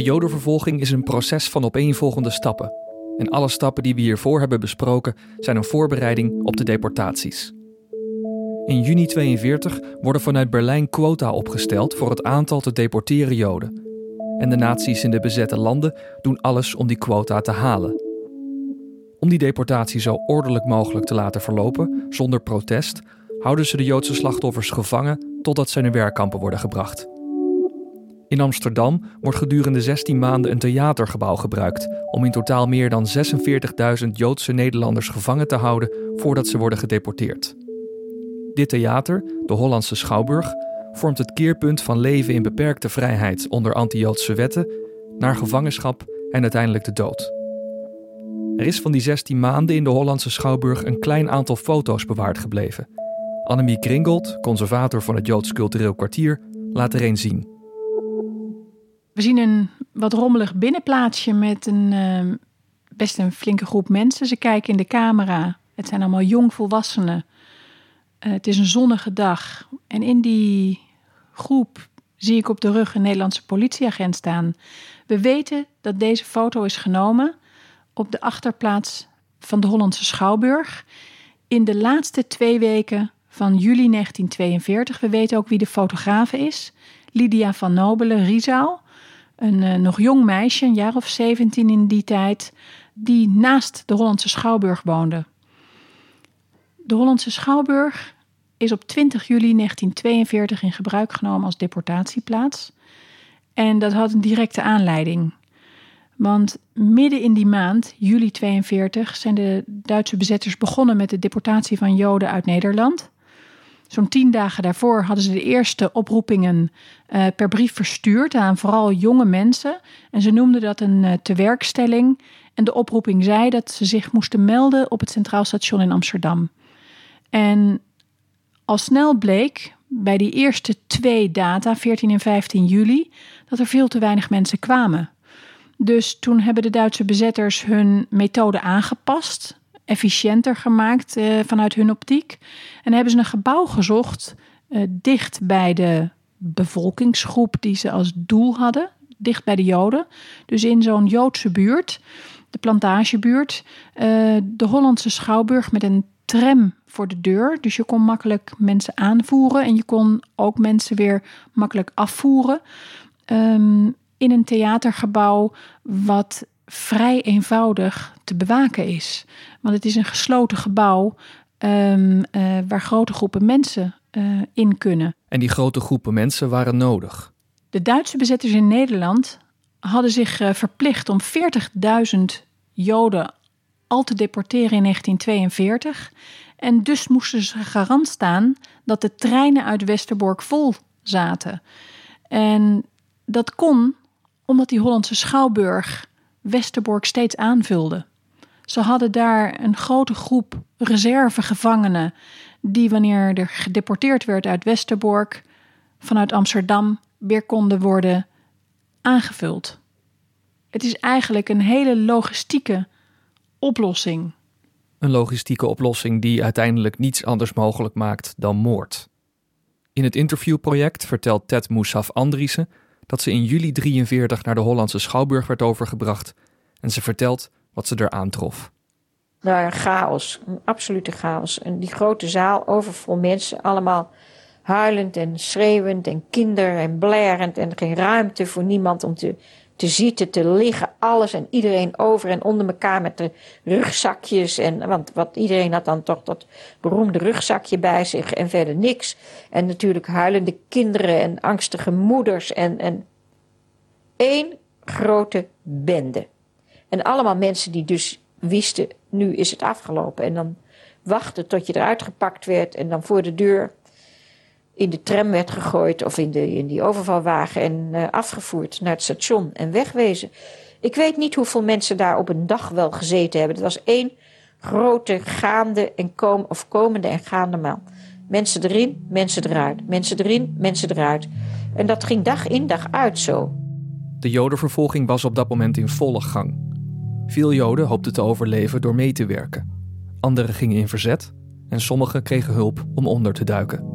De Jodenvervolging is een proces van opeenvolgende stappen. En alle stappen die we hiervoor hebben besproken zijn een voorbereiding op de deportaties. In juni 42 worden vanuit Berlijn quota opgesteld voor het aantal te deporteren Joden. En de naties in de bezette landen doen alles om die quota te halen. Om die deportatie zo ordelijk mogelijk te laten verlopen, zonder protest, houden ze de Joodse slachtoffers gevangen totdat ze naar werkkampen worden gebracht. In Amsterdam wordt gedurende 16 maanden een theatergebouw gebruikt om in totaal meer dan 46.000 Joodse Nederlanders gevangen te houden voordat ze worden gedeporteerd. Dit theater, de Hollandse Schouwburg, vormt het keerpunt van leven in beperkte vrijheid onder anti-Joodse wetten naar gevangenschap en uiteindelijk de dood. Er is van die 16 maanden in de Hollandse Schouwburg een klein aantal foto's bewaard gebleven. Annemie Kringold, conservator van het Joods Cultureel Kwartier, laat er een zien. We zien een wat rommelig binnenplaatsje met een uh, best een flinke groep mensen. Ze kijken in de camera. Het zijn allemaal jongvolwassenen. Uh, het is een zonnige dag. En in die groep zie ik op de rug een Nederlandse politieagent staan. We weten dat deze foto is genomen op de achterplaats van de Hollandse Schouwburg in de laatste twee weken van juli 1942. We weten ook wie de fotografe is. Lydia van Nobelen, Riesau. Een uh, nog jong meisje, een jaar of 17 in die tijd, die naast de Hollandse Schouwburg woonde. De Hollandse Schouwburg is op 20 juli 1942 in gebruik genomen als deportatieplaats. En dat had een directe aanleiding. Want midden in die maand, juli 42, zijn de Duitse bezetters begonnen met de deportatie van Joden uit Nederland. Zo'n tien dagen daarvoor hadden ze de eerste oproepingen uh, per brief verstuurd aan vooral jonge mensen. En ze noemden dat een uh, tewerkstelling. En de oproeping zei dat ze zich moesten melden op het Centraal Station in Amsterdam. En al snel bleek bij die eerste twee data, 14 en 15 juli, dat er veel te weinig mensen kwamen. Dus toen hebben de Duitse bezetters hun methode aangepast efficiënter gemaakt uh, vanuit hun optiek. En hebben ze een gebouw gezocht uh, dicht bij de bevolkingsgroep die ze als doel hadden, dicht bij de Joden. Dus in zo'n Joodse buurt, de plantagebuurt, uh, de Hollandse Schouwburg met een tram voor de deur. Dus je kon makkelijk mensen aanvoeren en je kon ook mensen weer makkelijk afvoeren. Um, in een theatergebouw wat vrij eenvoudig te bewaken is. Want het is een gesloten gebouw um, uh, waar grote groepen mensen uh, in kunnen. En die grote groepen mensen waren nodig. De Duitse bezetters in Nederland hadden zich uh, verplicht om 40.000 Joden al te deporteren in 1942. En dus moesten ze garant staan dat de treinen uit Westerbork vol zaten. En dat kon omdat die Hollandse Schouwburg Westerbork steeds aanvulde. Ze hadden daar een grote groep reservegevangenen die wanneer er gedeporteerd werd uit Westerbork vanuit Amsterdam weer konden worden aangevuld. Het is eigenlijk een hele logistieke oplossing. Een logistieke oplossing die uiteindelijk niets anders mogelijk maakt dan moord. In het interviewproject vertelt Ted Moussaf Andriessen dat ze in juli 43 naar de Hollandse Schouwburg werd overgebracht en ze vertelt wat ze er aantrof. Nou, chaos, een absolute chaos. En die grote zaal overvol mensen, allemaal huilend en schreeuwend en kinder en blerend en geen ruimte voor niemand om te, te zitten, te liggen, alles en iedereen over en onder elkaar met de rugzakjes. En, want wat, iedereen had dan toch dat beroemde rugzakje bij zich en verder niks. En natuurlijk huilende kinderen en angstige moeders en, en één grote bende. En allemaal mensen die dus wisten, nu is het afgelopen. En dan wachten tot je eruit gepakt werd en dan voor de deur in de tram werd gegooid of in, de, in die overvalwagen en uh, afgevoerd naar het station en wegwezen. Ik weet niet hoeveel mensen daar op een dag wel gezeten hebben. Het was één grote gaande en kom, of komende en gaande maal. Mensen erin, mensen eruit. Mensen erin, mensen eruit. En dat ging dag in dag uit zo. De Jodenvervolging was op dat moment in volle gang. Veel Joden hoopten te overleven door mee te werken. Anderen gingen in verzet en sommigen kregen hulp om onder te duiken.